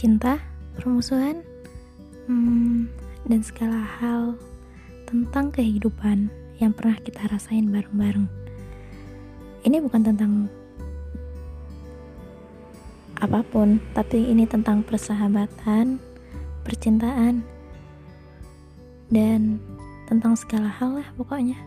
cinta, permusuhan, hmm, dan segala hal tentang kehidupan yang pernah kita rasain bareng-bareng. Ini bukan tentang apa pun, tapi ini tentang persahabatan, percintaan, dan tentang segala hal lah pokoknya.